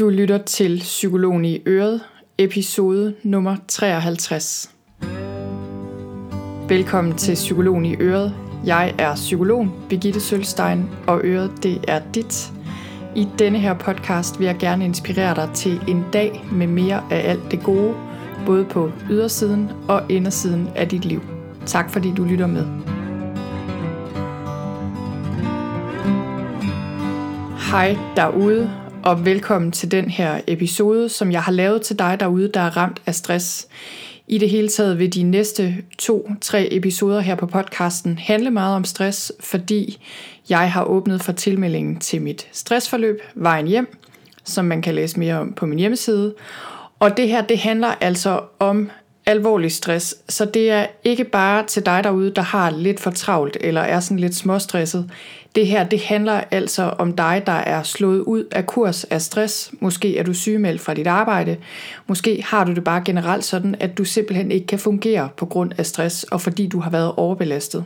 Du lytter til Psykologen i Øret, episode nummer 53. Velkommen til Psykologen i Øret. Jeg er psykolog Birgitte Sølstein, og Øret det er dit. I denne her podcast vil jeg gerne inspirere dig til en dag med mere af alt det gode, både på ydersiden og indersiden af dit liv. Tak fordi du lytter med. Hej derude, og velkommen til den her episode, som jeg har lavet til dig derude, der er ramt af stress. I det hele taget vil de næste to-tre episoder her på podcasten handle meget om stress, fordi jeg har åbnet for tilmeldingen til mit stressforløb Vejen Hjem, som man kan læse mere om på min hjemmeside. Og det her, det handler altså om alvorlig stress, så det er ikke bare til dig derude, der har lidt for travlt eller er sådan lidt småstresset. Det her, det handler altså om dig, der er slået ud af kurs af stress. Måske er du sygemeldt fra dit arbejde. Måske har du det bare generelt sådan, at du simpelthen ikke kan fungere på grund af stress, og fordi du har været overbelastet.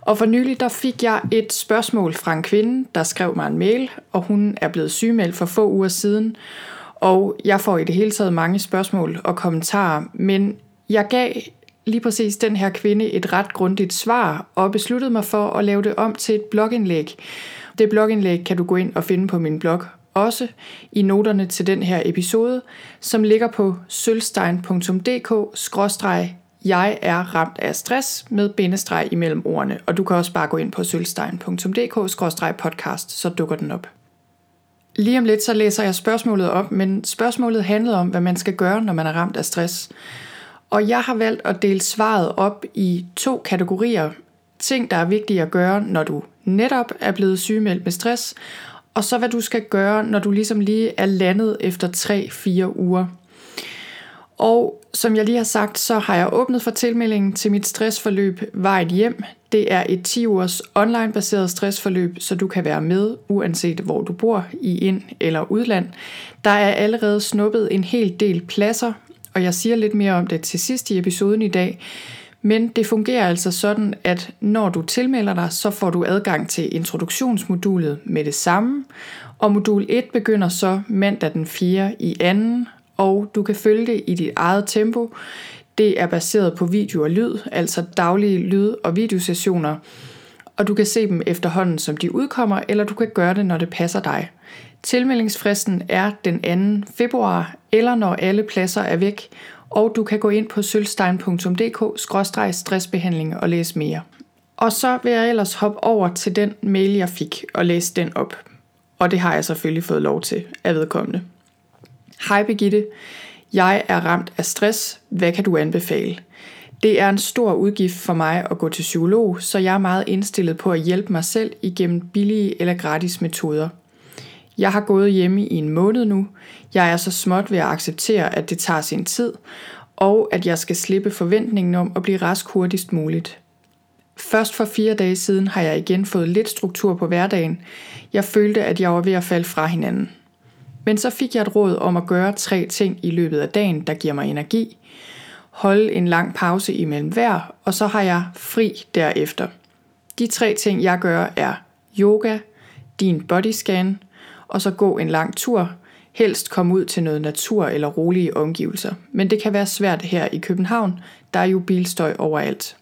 Og for nylig der fik jeg et spørgsmål fra en kvinde, der skrev mig en mail, og hun er blevet sygemeldt for få uger siden. Og jeg får i det hele taget mange spørgsmål og kommentarer, men jeg gav lige præcis den her kvinde et ret grundigt svar og besluttede mig for at lave det om til et blogindlæg. Det blogindlæg kan du gå ind og finde på min blog, også i noterne til den her episode, som ligger på sølvstein.dk jeg er ramt af stress med bindestreg imellem ordene, og du kan også bare gå ind på sølvstein.dk podcast, så dukker den op. Lige om lidt så læser jeg spørgsmålet op, men spørgsmålet handlede om, hvad man skal gøre, når man er ramt af stress. Og jeg har valgt at dele svaret op i to kategorier. Ting, der er vigtige at gøre, når du netop er blevet sygemeldt med stress, og så hvad du skal gøre, når du ligesom lige er landet efter 3-4 uger. Og som jeg lige har sagt, så har jeg åbnet for tilmeldingen til mit stressforløb Vejet Hjem. Det er et 10 ugers online-baseret stressforløb, så du kan være med, uanset hvor du bor, i ind- eller udland. Der er allerede snuppet en hel del pladser, og jeg siger lidt mere om det til sidst i episoden i dag. Men det fungerer altså sådan, at når du tilmelder dig, så får du adgang til introduktionsmodulet med det samme, og modul 1 begynder så mandag den 4. i anden, og du kan følge det i dit eget tempo. Det er baseret på video og lyd, altså daglige lyd- og videosessioner, og du kan se dem efterhånden, som de udkommer, eller du kan gøre det, når det passer dig. Tilmeldingsfristen er den 2. februar, eller når alle pladser er væk, og du kan gå ind på sølvstein.dk-stressbehandling og læse mere. Og så vil jeg ellers hoppe over til den mail, jeg fik, og læse den op. Og det har jeg selvfølgelig fået lov til af vedkommende. Hej Begitte, jeg er ramt af stress. Hvad kan du anbefale? Det er en stor udgift for mig at gå til psykolog, så jeg er meget indstillet på at hjælpe mig selv igennem billige eller gratis metoder. Jeg har gået hjemme i en måned nu. Jeg er så småt ved at acceptere, at det tager sin tid, og at jeg skal slippe forventningen om at blive rask hurtigst muligt. Først for fire dage siden har jeg igen fået lidt struktur på hverdagen. Jeg følte, at jeg var ved at falde fra hinanden. Men så fik jeg et råd om at gøre tre ting i løbet af dagen, der giver mig energi. Holde en lang pause imellem hver, og så har jeg fri derefter. De tre ting, jeg gør, er yoga, din bodyscan, og så gå en lang tur. Helst komme ud til noget natur eller rolige omgivelser. Men det kan være svært her i København, der er jo bilstøj overalt.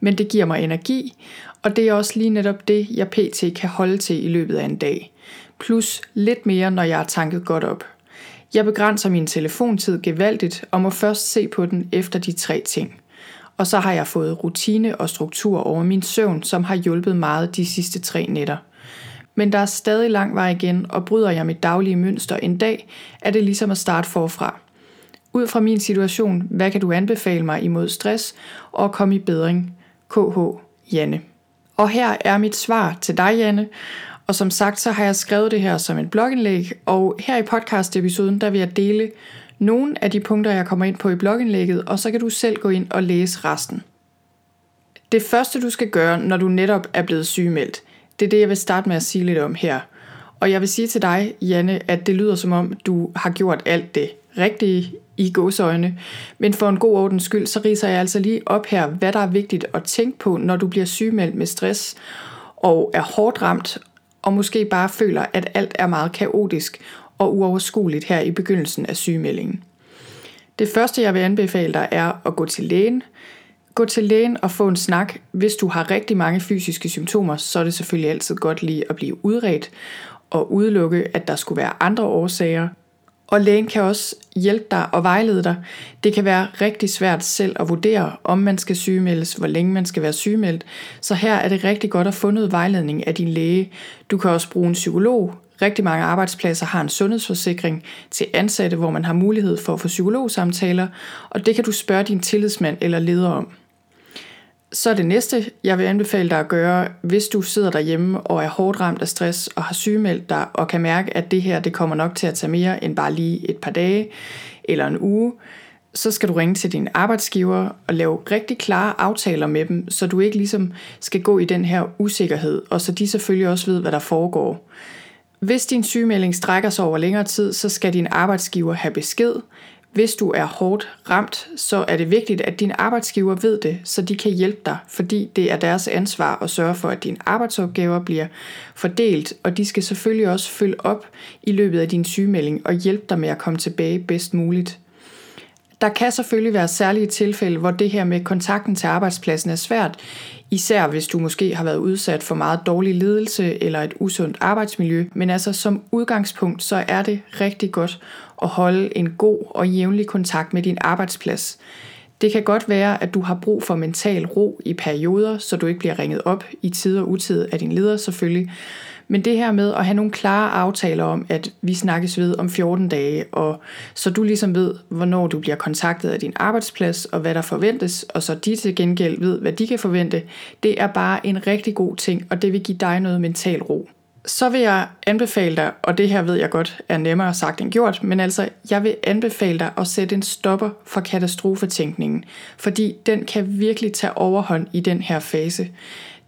Men det giver mig energi, og det er også lige netop det, jeg pt. kan holde til i løbet af en dag plus lidt mere, når jeg er tanket godt op. Jeg begrænser min telefontid gevaldigt og må først se på den efter de tre ting. Og så har jeg fået rutine og struktur over min søvn, som har hjulpet meget de sidste tre nætter. Men der er stadig lang vej igen, og bryder jeg mit daglige mønster en dag, er det ligesom at starte forfra. Ud fra min situation, hvad kan du anbefale mig imod stress og komme i bedring? KH Janne. Og her er mit svar til dig, Janne, og som sagt, så har jeg skrevet det her som et blogindlæg, og her i podcast-episoden, der vil jeg dele nogle af de punkter, jeg kommer ind på i blogindlægget, og så kan du selv gå ind og læse resten. Det første, du skal gøre, når du netop er blevet sygemeldt, det er det, jeg vil starte med at sige lidt om her. Og jeg vil sige til dig, Janne, at det lyder som om, du har gjort alt det rigtige i gåsøjne. Men for en god ordens skyld, så riser jeg altså lige op her, hvad der er vigtigt at tænke på, når du bliver sygemeldt med stress og er hårdt ramt og måske bare føler, at alt er meget kaotisk, og uoverskueligt her i begyndelsen af sygemeldingen. Det første, jeg vil anbefale dig, er at gå til lægen. Gå til lægen og få en snak. Hvis du har rigtig mange fysiske symptomer, så er det selvfølgelig altid godt lige at blive udredt og udelukke, at der skulle være andre årsager. Og lægen kan også hjælpe dig og vejlede dig. Det kan være rigtig svært selv at vurdere, om man skal sygemeldes, hvor længe man skal være sygemeldt. Så her er det rigtig godt at få noget vejledning af din læge. Du kan også bruge en psykolog. Rigtig mange arbejdspladser har en sundhedsforsikring til ansatte, hvor man har mulighed for at få psykologsamtaler, og det kan du spørge din tillidsmand eller leder om. Så det næste, jeg vil anbefale dig at gøre, hvis du sidder derhjemme og er hårdt ramt af stress og har sygemeldt dig og kan mærke, at det her det kommer nok til at tage mere end bare lige et par dage eller en uge, så skal du ringe til din arbejdsgiver og lave rigtig klare aftaler med dem, så du ikke ligesom skal gå i den her usikkerhed, og så de selvfølgelig også ved, hvad der foregår. Hvis din sygemelding strækker sig over længere tid, så skal din arbejdsgiver have besked, hvis du er hårdt ramt, så er det vigtigt, at din arbejdsgiver ved det, så de kan hjælpe dig, fordi det er deres ansvar at sørge for, at dine arbejdsopgaver bliver fordelt, og de skal selvfølgelig også følge op i løbet af din sygemelding og hjælpe dig med at komme tilbage bedst muligt. Der kan selvfølgelig være særlige tilfælde, hvor det her med kontakten til arbejdspladsen er svært, især hvis du måske har været udsat for meget dårlig ledelse eller et usundt arbejdsmiljø, men altså som udgangspunkt så er det rigtig godt at holde en god og jævnlig kontakt med din arbejdsplads. Det kan godt være, at du har brug for mental ro i perioder, så du ikke bliver ringet op i tid og utid af din leder selvfølgelig, men det her med at have nogle klare aftaler om, at vi snakkes ved om 14 dage, og så du ligesom ved, hvornår du bliver kontaktet af din arbejdsplads, og hvad der forventes, og så de til gengæld ved, hvad de kan forvente, det er bare en rigtig god ting, og det vil give dig noget mental ro. Så vil jeg anbefale dig, og det her ved jeg godt er nemmere sagt end gjort, men altså, jeg vil anbefale dig at sætte en stopper for katastrofetænkningen, fordi den kan virkelig tage overhånd i den her fase.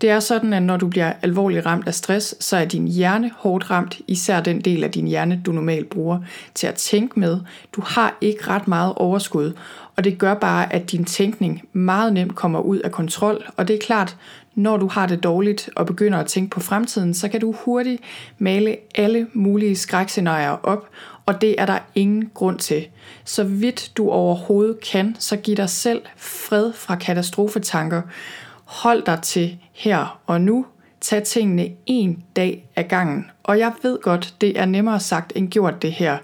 Det er sådan, at når du bliver alvorligt ramt af stress, så er din hjerne hårdt ramt, især den del af din hjerne, du normalt bruger til at tænke med. Du har ikke ret meget overskud, og det gør bare, at din tænkning meget nemt kommer ud af kontrol, og det er klart, når du har det dårligt og begynder at tænke på fremtiden, så kan du hurtigt male alle mulige skrækscenarier op, og det er der ingen grund til. Så vidt du overhovedet kan, så giv dig selv fred fra katastrofetanker, Hold dig til her og nu. Tag tingene en dag ad gangen. Og jeg ved godt, det er nemmere sagt end gjort det her.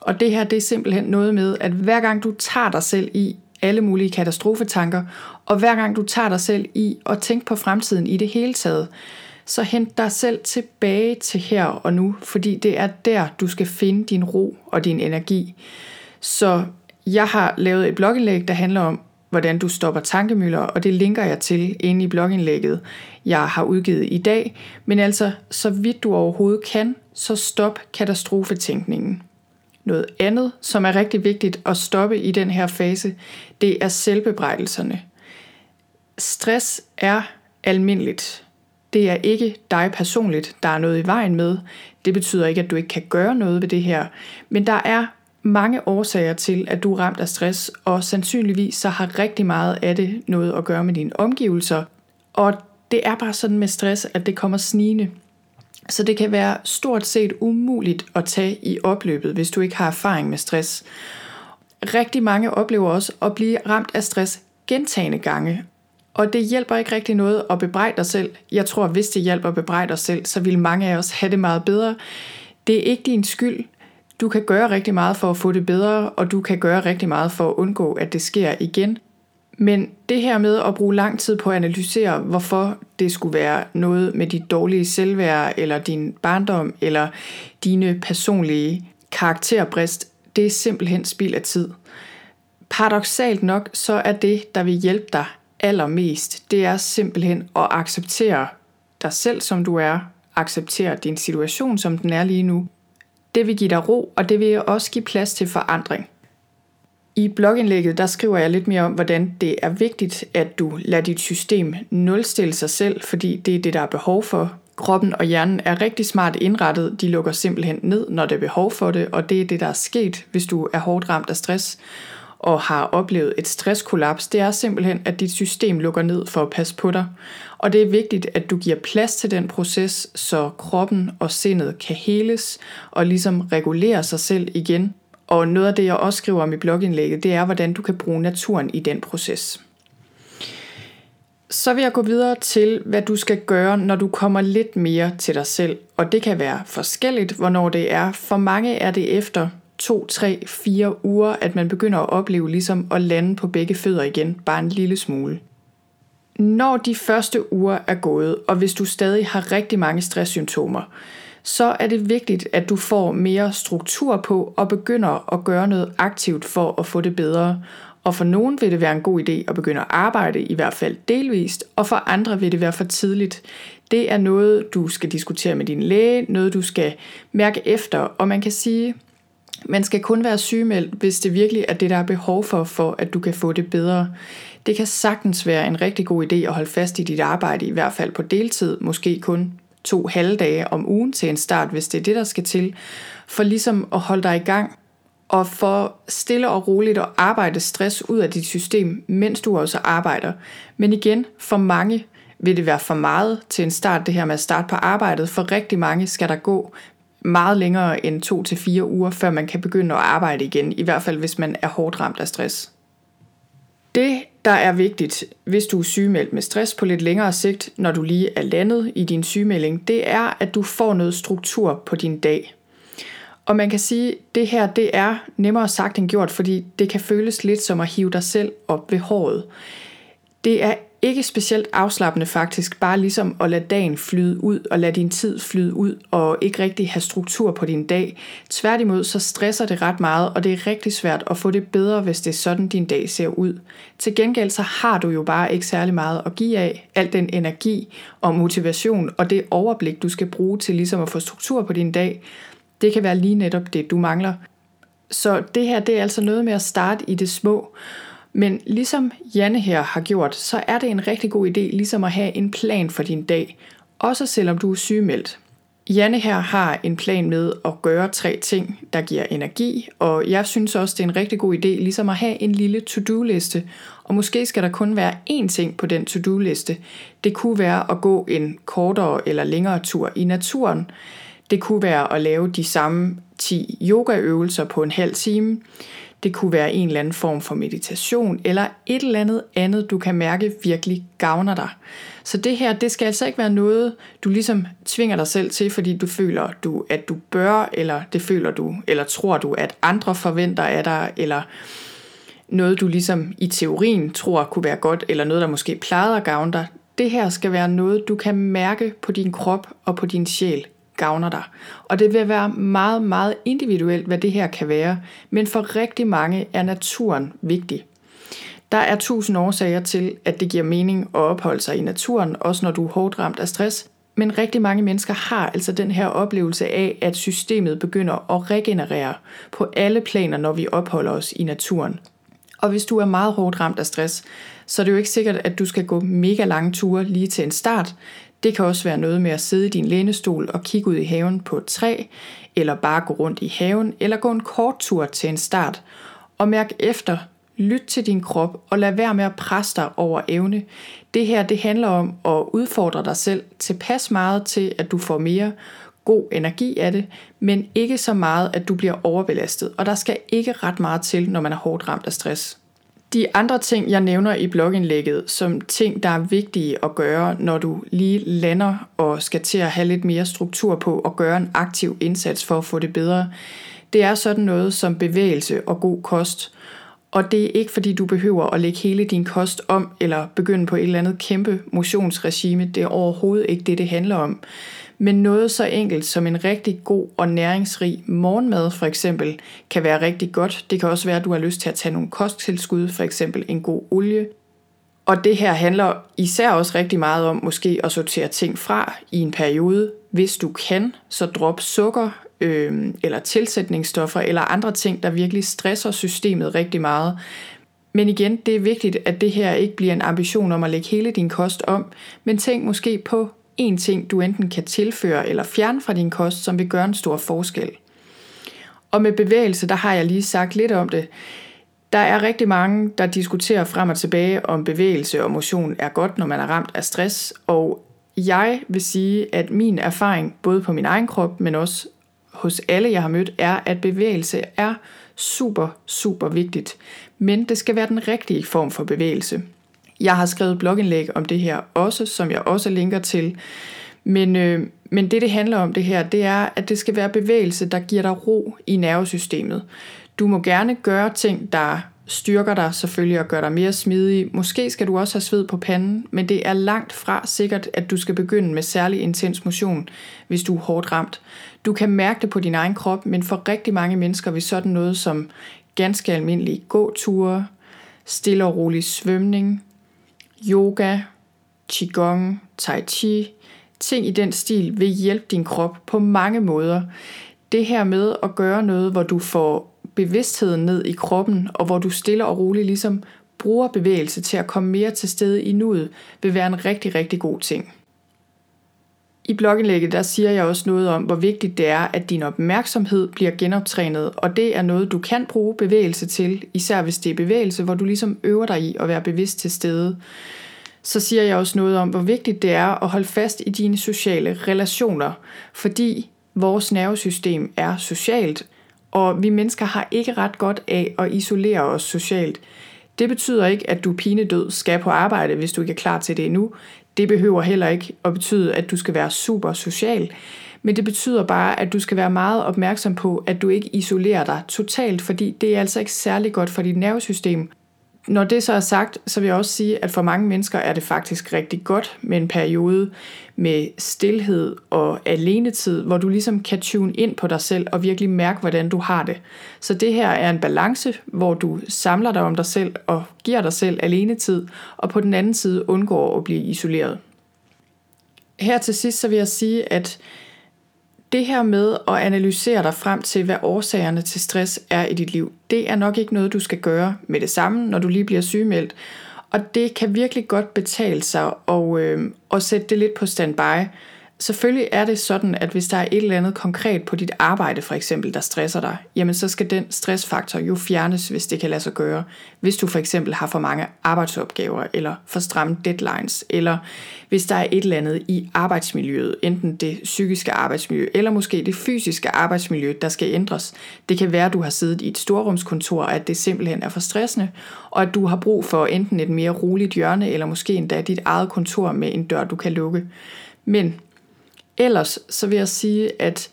Og det her, det er simpelthen noget med, at hver gang du tager dig selv i alle mulige katastrofetanker, og hver gang du tager dig selv i at tænke på fremtiden i det hele taget, så hent dig selv tilbage til her og nu, fordi det er der, du skal finde din ro og din energi. Så jeg har lavet et blogindlæg, der handler om, hvordan du stopper tankemøller, og det linker jeg til inde i blogindlægget, jeg har udgivet i dag. Men altså, så vidt du overhovedet kan, så stop katastrofetænkningen. Noget andet, som er rigtig vigtigt at stoppe i den her fase, det er selvbebrejdelserne. Stress er almindeligt. Det er ikke dig personligt, der er noget i vejen med. Det betyder ikke, at du ikke kan gøre noget ved det her. Men der er mange årsager til, at du er ramt af stress, og sandsynligvis så har rigtig meget af det noget at gøre med dine omgivelser. Og det er bare sådan med stress, at det kommer snigende. Så det kan være stort set umuligt at tage i opløbet, hvis du ikke har erfaring med stress. Rigtig mange oplever også at blive ramt af stress gentagende gange, og det hjælper ikke rigtig noget at bebrejde dig selv. Jeg tror, at hvis det hjælper at bebrejde dig selv, så vil mange af os have det meget bedre. Det er ikke din skyld. Du kan gøre rigtig meget for at få det bedre, og du kan gøre rigtig meget for at undgå, at det sker igen. Men det her med at bruge lang tid på at analysere, hvorfor det skulle være noget med dit dårlige selvværd, eller din barndom, eller dine personlige karakterbrist, det er simpelthen spild af tid. Paradoxalt nok, så er det, der vil hjælpe dig allermest, det er simpelthen at acceptere dig selv, som du er, acceptere din situation, som den er lige nu, det vil give dig ro, og det vil også give plads til forandring. I blogindlægget der skriver jeg lidt mere om, hvordan det er vigtigt, at du lader dit system nulstille sig selv, fordi det er det, der er behov for. Kroppen og hjernen er rigtig smart indrettet. De lukker simpelthen ned, når der er behov for det, og det er det, der er sket, hvis du er hårdt ramt af stress og har oplevet et stresskollaps, det er simpelthen, at dit system lukker ned for at passe på dig. Og det er vigtigt, at du giver plads til den proces, så kroppen og sindet kan heles og ligesom regulere sig selv igen. Og noget af det, jeg også skriver om i blogindlægget, det er, hvordan du kan bruge naturen i den proces. Så vil jeg gå videre til, hvad du skal gøre, når du kommer lidt mere til dig selv. Og det kan være forskelligt, hvornår det er. For mange er det efter 2, 3, 4 uger, at man begynder at opleve ligesom at lande på begge fødder igen, bare en lille smule. Når de første uger er gået, og hvis du stadig har rigtig mange stresssymptomer, så er det vigtigt, at du får mere struktur på og begynder at gøre noget aktivt for at få det bedre. Og for nogen vil det være en god idé at begynde at arbejde, i hvert fald delvist, og for andre vil det være for tidligt. Det er noget, du skal diskutere med din læge, noget du skal mærke efter, og man kan sige, man skal kun være sygemeldt, hvis det virkelig er det, der er behov for, for at du kan få det bedre. Det kan sagtens være en rigtig god idé at holde fast i dit arbejde, i hvert fald på deltid, måske kun to halvdage om ugen til en start, hvis det er det, der skal til, for ligesom at holde dig i gang og for stille og roligt at arbejde stress ud af dit system, mens du også arbejder. Men igen, for mange vil det være for meget til en start, det her med at starte på arbejdet. For rigtig mange skal der gå meget længere end to til fire uger, før man kan begynde at arbejde igen, i hvert fald hvis man er hårdt ramt af stress. Det, der er vigtigt, hvis du er sygemeldt med stress på lidt længere sigt, når du lige er landet i din sygemelding, det er, at du får noget struktur på din dag. Og man kan sige, at det her det er nemmere sagt end gjort, fordi det kan føles lidt som at hive dig selv op ved håret. Det er ikke specielt afslappende faktisk, bare ligesom at lade dagen flyde ud og lade din tid flyde ud og ikke rigtig have struktur på din dag. Tværtimod så stresser det ret meget, og det er rigtig svært at få det bedre, hvis det er sådan din dag ser ud. Til gengæld så har du jo bare ikke særlig meget at give af, al den energi og motivation og det overblik, du skal bruge til ligesom at få struktur på din dag. Det kan være lige netop det, du mangler. Så det her, det er altså noget med at starte i det små, men ligesom Janne her har gjort, så er det en rigtig god idé ligesom at have en plan for din dag, også selvom du er sygemeldt. Janne her har en plan med at gøre tre ting, der giver energi, og jeg synes også, det er en rigtig god idé ligesom at have en lille to-do-liste, og måske skal der kun være én ting på den to-do-liste. Det kunne være at gå en kortere eller længere tur i naturen. Det kunne være at lave de samme 10 yogaøvelser på en halv time. Det kunne være en eller anden form for meditation, eller et eller andet andet, du kan mærke virkelig gavner dig. Så det her, det skal altså ikke være noget, du ligesom tvinger dig selv til, fordi du føler, du, at du bør, eller det føler du, eller tror du, at andre forventer af dig, eller noget, du ligesom i teorien tror kunne være godt, eller noget, der måske plejede at gavne dig. Det her skal være noget, du kan mærke på din krop og på din sjæl gavner dig. Og det vil være meget, meget individuelt, hvad det her kan være, men for rigtig mange er naturen vigtig. Der er tusind årsager til, at det giver mening at opholde sig i naturen, også når du er hårdt ramt af stress, men rigtig mange mennesker har altså den her oplevelse af, at systemet begynder at regenerere på alle planer, når vi opholder os i naturen. Og hvis du er meget hårdt ramt af stress, så er det jo ikke sikkert, at du skal gå mega lange ture lige til en start. Det kan også være noget med at sidde i din lænestol og kigge ud i haven på et træ, eller bare gå rundt i haven, eller gå en kort tur til en start. Og mærk efter, lyt til din krop, og lad være med at presse dig over evne. Det her det handler om at udfordre dig selv tilpas meget til, at du får mere god energi af det, men ikke så meget, at du bliver overbelastet. Og der skal ikke ret meget til, når man er hårdt ramt af stress. De andre ting, jeg nævner i blogindlægget, som ting, der er vigtige at gøre, når du lige lander og skal til at have lidt mere struktur på og gøre en aktiv indsats for at få det bedre, det er sådan noget som bevægelse og god kost. Og det er ikke fordi du behøver at lægge hele din kost om eller begynde på et eller andet kæmpe motionsregime. Det er overhovedet ikke det, det handler om. Men noget så enkelt som en rigtig god og næringsrig morgenmad for eksempel, kan være rigtig godt. Det kan også være, at du har lyst til at tage nogle kosttilskud, for eksempel en god olie. Og det her handler især også rigtig meget om måske at sortere ting fra i en periode. Hvis du kan, så drop sukker øh, eller tilsætningsstoffer eller andre ting, der virkelig stresser systemet rigtig meget. Men igen, det er vigtigt, at det her ikke bliver en ambition om at lægge hele din kost om, men tænk måske på en ting, du enten kan tilføre eller fjerne fra din kost, som vil gøre en stor forskel. Og med bevægelse, der har jeg lige sagt lidt om det. Der er rigtig mange, der diskuterer frem og tilbage, om bevægelse og motion er godt, når man er ramt af stress, og jeg vil sige, at min erfaring, både på min egen krop, men også hos alle, jeg har mødt, er, at bevægelse er super, super vigtigt. Men det skal være den rigtige form for bevægelse. Jeg har skrevet blogindlæg om det her også, som jeg også linker til. Men, øh, men det, det handler om det her, det er, at det skal være bevægelse, der giver dig ro i nervesystemet. Du må gerne gøre ting, der styrker dig selvfølgelig og gør dig mere smidig. Måske skal du også have sved på panden, men det er langt fra sikkert, at du skal begynde med særlig intens motion, hvis du er hårdt ramt. Du kan mærke det på din egen krop, men for rigtig mange mennesker vil sådan noget som ganske almindelige gåture, stille og rolig svømning, yoga, qigong, tai chi, ting i den stil vil hjælpe din krop på mange måder. Det her med at gøre noget, hvor du får bevidstheden ned i kroppen, og hvor du stille og roligt ligesom bruger bevægelse til at komme mere til stede i nuet, vil være en rigtig, rigtig god ting. I blogindlægget der siger jeg også noget om, hvor vigtigt det er, at din opmærksomhed bliver genoptrænet, og det er noget, du kan bruge bevægelse til, især hvis det er bevægelse, hvor du ligesom øver dig i at være bevidst til stede. Så siger jeg også noget om, hvor vigtigt det er at holde fast i dine sociale relationer, fordi vores nervesystem er socialt, og vi mennesker har ikke ret godt af at isolere os socialt. Det betyder ikke, at du pinedød skal på arbejde, hvis du ikke er klar til det endnu. Det behøver heller ikke at betyde, at du skal være super social. Men det betyder bare, at du skal være meget opmærksom på, at du ikke isolerer dig totalt, fordi det er altså ikke særlig godt for dit nervesystem når det så er sagt, så vil jeg også sige, at for mange mennesker er det faktisk rigtig godt med en periode med stillhed og alenetid, hvor du ligesom kan tune ind på dig selv og virkelig mærke, hvordan du har det. Så det her er en balance, hvor du samler dig om dig selv og giver dig selv alenetid, og på den anden side undgår at blive isoleret. Her til sidst så vil jeg sige, at det her med at analysere dig frem til, hvad årsagerne til stress er i dit liv, det er nok ikke noget, du skal gøre med det samme, når du lige bliver sygemeldt. Og det kan virkelig godt betale sig at, øh, at sætte det lidt på standby, Selvfølgelig er det sådan, at hvis der er et eller andet konkret på dit arbejde for eksempel, der stresser dig, jamen så skal den stressfaktor jo fjernes, hvis det kan lade sig gøre. Hvis du for eksempel har for mange arbejdsopgaver, eller for stramme deadlines, eller hvis der er et eller andet i arbejdsmiljøet, enten det psykiske arbejdsmiljø, eller måske det fysiske arbejdsmiljø, der skal ændres. Det kan være, at du har siddet i et storrumskontor, og at det simpelthen er for stressende, og at du har brug for enten et mere roligt hjørne, eller måske endda dit eget kontor med en dør, du kan lukke. Men Ellers så vil jeg sige, at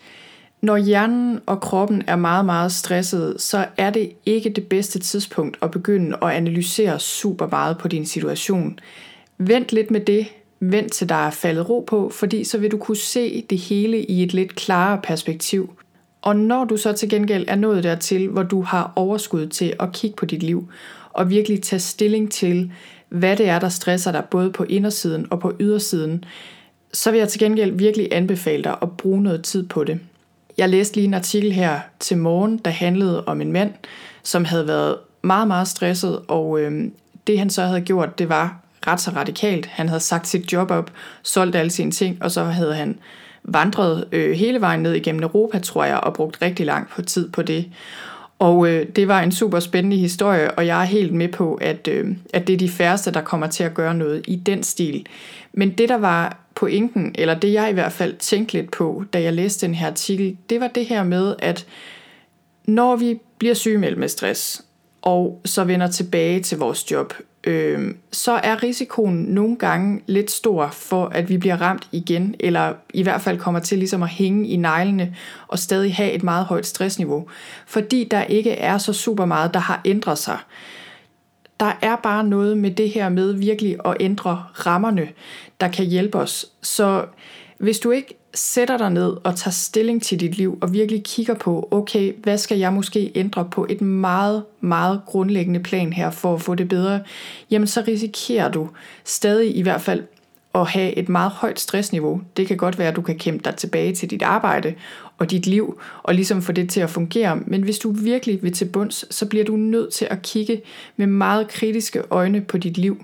når hjernen og kroppen er meget, meget stresset, så er det ikke det bedste tidspunkt at begynde at analysere super meget på din situation. Vent lidt med det, vent til der er faldet ro på, fordi så vil du kunne se det hele i et lidt klarere perspektiv. Og når du så til gengæld er nået dertil, hvor du har overskud til at kigge på dit liv, og virkelig tage stilling til, hvad det er, der stresser dig både på indersiden og på ydersiden, så vil jeg til gengæld virkelig anbefale dig at bruge noget tid på det. Jeg læste lige en artikel her til morgen, der handlede om en mand, som havde været meget, meget stresset, og øh, det han så havde gjort, det var ret så radikalt. Han havde sagt sit job op, solgt alle sine ting, og så havde han vandret øh, hele vejen ned igennem Europa, tror jeg, og brugt rigtig lang på tid på det. Og øh, det var en super spændende historie, og jeg er helt med på, at, øh, at det er de færreste, der kommer til at gøre noget i den stil. Men det, der var pointen, eller det jeg i hvert fald tænkte lidt på, da jeg læste den her artikel, det var det her med, at når vi bliver sygemeldt med stress, og så vender tilbage til vores job, øh, så er risikoen nogle gange lidt stor for, at vi bliver ramt igen, eller i hvert fald kommer til ligesom at hænge i neglene og stadig have et meget højt stressniveau, fordi der ikke er så super meget, der har ændret sig. Der er bare noget med det her med virkelig at ændre rammerne, der kan hjælpe os. Så hvis du ikke sætter dig ned og tager stilling til dit liv og virkelig kigger på, okay, hvad skal jeg måske ændre på et meget, meget grundlæggende plan her for at få det bedre, jamen så risikerer du stadig i hvert fald at have et meget højt stressniveau. Det kan godt være, at du kan kæmpe dig tilbage til dit arbejde og dit liv, og ligesom få det til at fungere. Men hvis du virkelig vil til bunds, så bliver du nødt til at kigge med meget kritiske øjne på dit liv.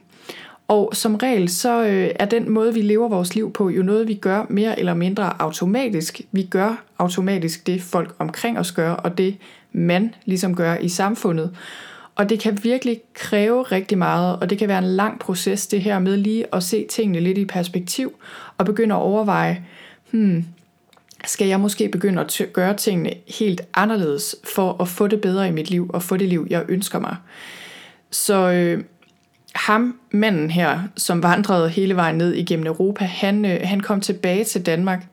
Og som regel, så øh, er den måde, vi lever vores liv på, jo noget, vi gør mere eller mindre automatisk. Vi gør automatisk det, folk omkring os gør, og det man ligesom gør i samfundet. Og det kan virkelig kræve rigtig meget, og det kan være en lang proces, det her med lige at se tingene lidt i perspektiv, og begynde at overveje, hmm, skal jeg måske begynde at gøre tingene helt anderledes, for at få det bedre i mit liv, og få det liv, jeg ønsker mig. Så øh, ham, manden her, som vandrede hele vejen ned igennem Europa, han, øh, han kom tilbage til Danmark,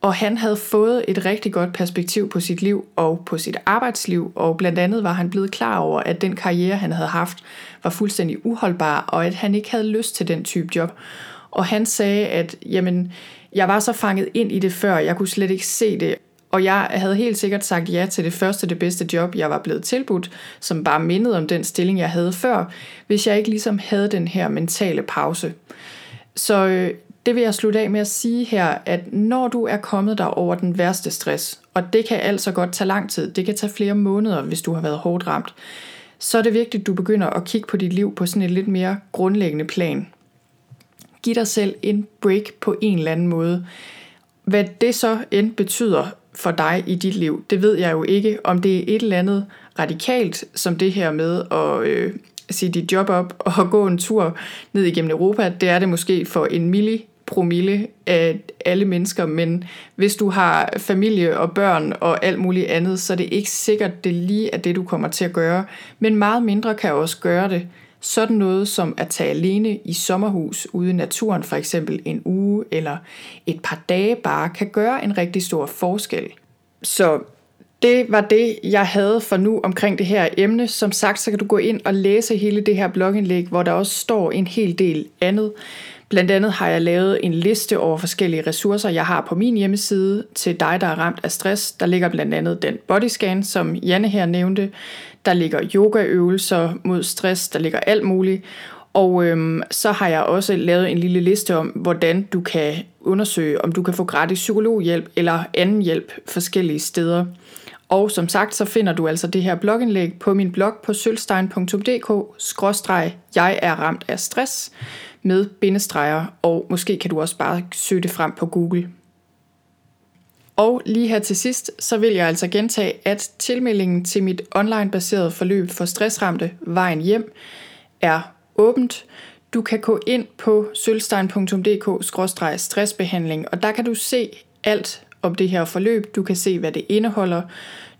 og han havde fået et rigtig godt perspektiv på sit liv og på sit arbejdsliv, og blandt andet var han blevet klar over, at den karriere, han havde haft, var fuldstændig uholdbar, og at han ikke havde lyst til den type job. Og han sagde, at jamen, jeg var så fanget ind i det før, jeg kunne slet ikke se det, og jeg havde helt sikkert sagt ja til det første, det bedste job, jeg var blevet tilbudt, som bare mindede om den stilling, jeg havde før, hvis jeg ikke ligesom havde den her mentale pause. Så øh, det vil jeg slutte af med at sige her, at når du er kommet der over den værste stress, og det kan altså godt tage lang tid, det kan tage flere måneder, hvis du har været hårdt ramt, så er det vigtigt, at du begynder at kigge på dit liv på sådan et lidt mere grundlæggende plan. Giv dig selv en break på en eller anden måde. Hvad det så end betyder for dig i dit liv, det ved jeg jo ikke, om det er et eller andet radikalt, som det her med at øh, sige dit job op og gå en tur ned igennem Europa, det er det måske for en milli promille af alle mennesker, men hvis du har familie og børn og alt muligt andet, så er det ikke sikkert, det lige er det, du kommer til at gøre. Men meget mindre kan også gøre det. Sådan noget som at tage alene i sommerhus ude i naturen, for eksempel en uge eller et par dage bare, kan gøre en rigtig stor forskel. Så det var det, jeg havde for nu omkring det her emne. Som sagt, så kan du gå ind og læse hele det her blogindlæg, hvor der også står en hel del andet. Blandt andet har jeg lavet en liste over forskellige ressourcer, jeg har på min hjemmeside til dig, der er ramt af stress. Der ligger blandt andet den bodyscan, som Janne her nævnte. Der ligger yogaøvelser mod stress, der ligger alt muligt. Og øhm, så har jeg også lavet en lille liste om, hvordan du kan undersøge, om du kan få gratis psykologhjælp eller anden hjælp forskellige steder. Og som sagt, så finder du altså det her blogindlæg på min blog på sølvstein.dk-jeg er ramt af stress med bindestreger, og måske kan du også bare søge det frem på Google. Og lige her til sidst, så vil jeg altså gentage, at tilmeldingen til mit online-baserede forløb for stressramte Vejen Hjem er åbent. Du kan gå ind på sølvstein.dk-stressbehandling, og der kan du se alt om det her forløb. Du kan se, hvad det indeholder.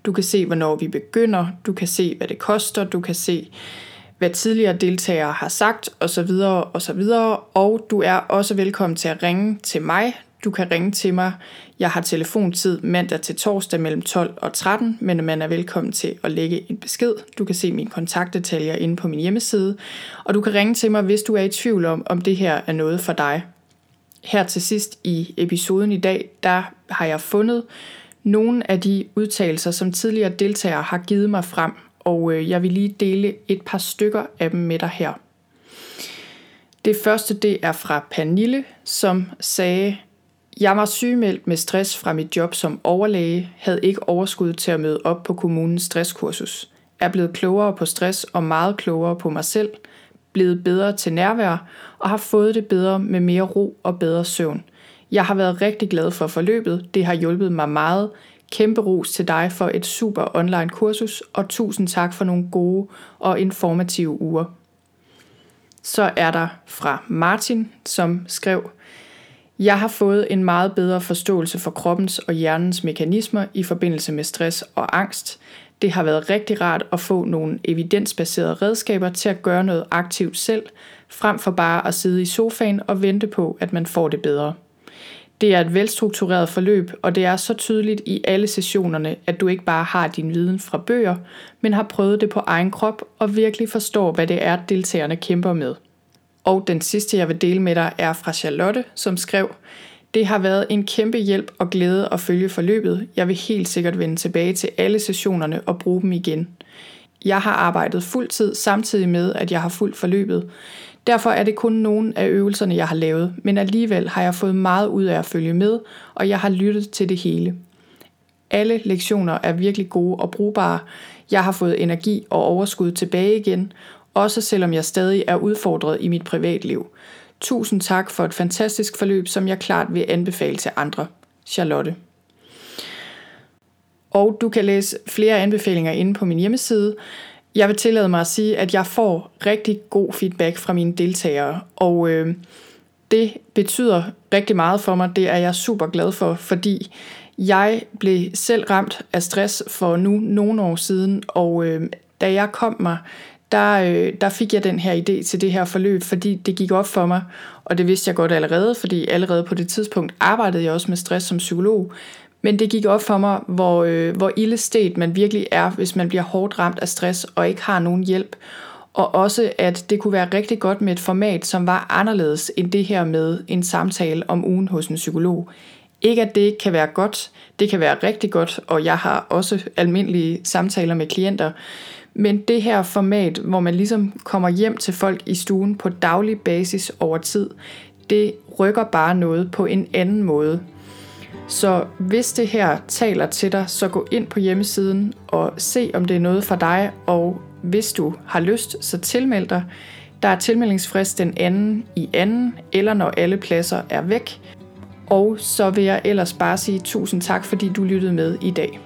Du kan se, hvornår vi begynder. Du kan se, hvad det koster. Du kan se, hvad tidligere deltagere har sagt osv. osv. Og du er også velkommen til at ringe til mig. Du kan ringe til mig. Jeg har telefontid mandag til torsdag mellem 12 og 13, men man er velkommen til at lægge en besked. Du kan se mine kontaktdetaljer inde på min hjemmeside, og du kan ringe til mig, hvis du er i tvivl om, om det her er noget for dig. Her til sidst i episoden i dag, der har jeg fundet nogle af de udtalelser, som tidligere deltagere har givet mig frem og øh, jeg vil lige dele et par stykker af dem med dig her. Det første det er fra Pernille, som sagde, jeg var sygemeldt med stress fra mit job som overlæge, havde ikke overskud til at møde op på kommunens stresskursus. Er blevet klogere på stress og meget klogere på mig selv, blevet bedre til nærvær og har fået det bedre med mere ro og bedre søvn. Jeg har været rigtig glad for forløbet, det har hjulpet mig meget. Kæmpe ros til dig for et super online kursus, og tusind tak for nogle gode og informative uger. Så er der fra Martin, som skrev, jeg har fået en meget bedre forståelse for kroppens og hjernens mekanismer i forbindelse med stress og angst. Det har været rigtig rart at få nogle evidensbaserede redskaber til at gøre noget aktivt selv, frem for bare at sidde i sofaen og vente på, at man får det bedre. Det er et velstruktureret forløb, og det er så tydeligt i alle sessionerne, at du ikke bare har din viden fra bøger, men har prøvet det på egen krop og virkelig forstår, hvad det er, deltagerne kæmper med. Og den sidste, jeg vil dele med dig, er fra Charlotte, som skrev, det har været en kæmpe hjælp og glæde at følge forløbet. Jeg vil helt sikkert vende tilbage til alle sessionerne og bruge dem igen. Jeg har arbejdet fuld tid samtidig med, at jeg har fulgt forløbet. Derfor er det kun nogle af øvelserne, jeg har lavet, men alligevel har jeg fået meget ud af at følge med, og jeg har lyttet til det hele. Alle lektioner er virkelig gode og brugbare. Jeg har fået energi og overskud tilbage igen, også selvom jeg stadig er udfordret i mit privatliv. Tusind tak for et fantastisk forløb, som jeg klart vil anbefale til andre. Charlotte. Og du kan læse flere anbefalinger inde på min hjemmeside. Jeg vil tillade mig at sige, at jeg får rigtig god feedback fra mine deltagere, og øh, det betyder rigtig meget for mig. Det er jeg super glad for, fordi jeg blev selv ramt af stress for nu nogle år siden, og øh, da jeg kom mig, der, øh, der fik jeg den her idé til det her forløb, fordi det gik op for mig, og det vidste jeg godt allerede, fordi allerede på det tidspunkt arbejdede jeg også med stress som psykolog, men det gik op for mig, hvor, øh, hvor ildestet man virkelig er, hvis man bliver hårdt ramt af stress og ikke har nogen hjælp. Og også, at det kunne være rigtig godt med et format, som var anderledes end det her med en samtale om ugen hos en psykolog. Ikke at det ikke kan være godt, det kan være rigtig godt, og jeg har også almindelige samtaler med klienter. Men det her format, hvor man ligesom kommer hjem til folk i stuen på daglig basis over tid, det rykker bare noget på en anden måde. Så hvis det her taler til dig, så gå ind på hjemmesiden og se, om det er noget for dig, og hvis du har lyst, så tilmeld dig. Der er tilmeldingsfrist den anden i anden, eller når alle pladser er væk. Og så vil jeg ellers bare sige tusind tak, fordi du lyttede med i dag.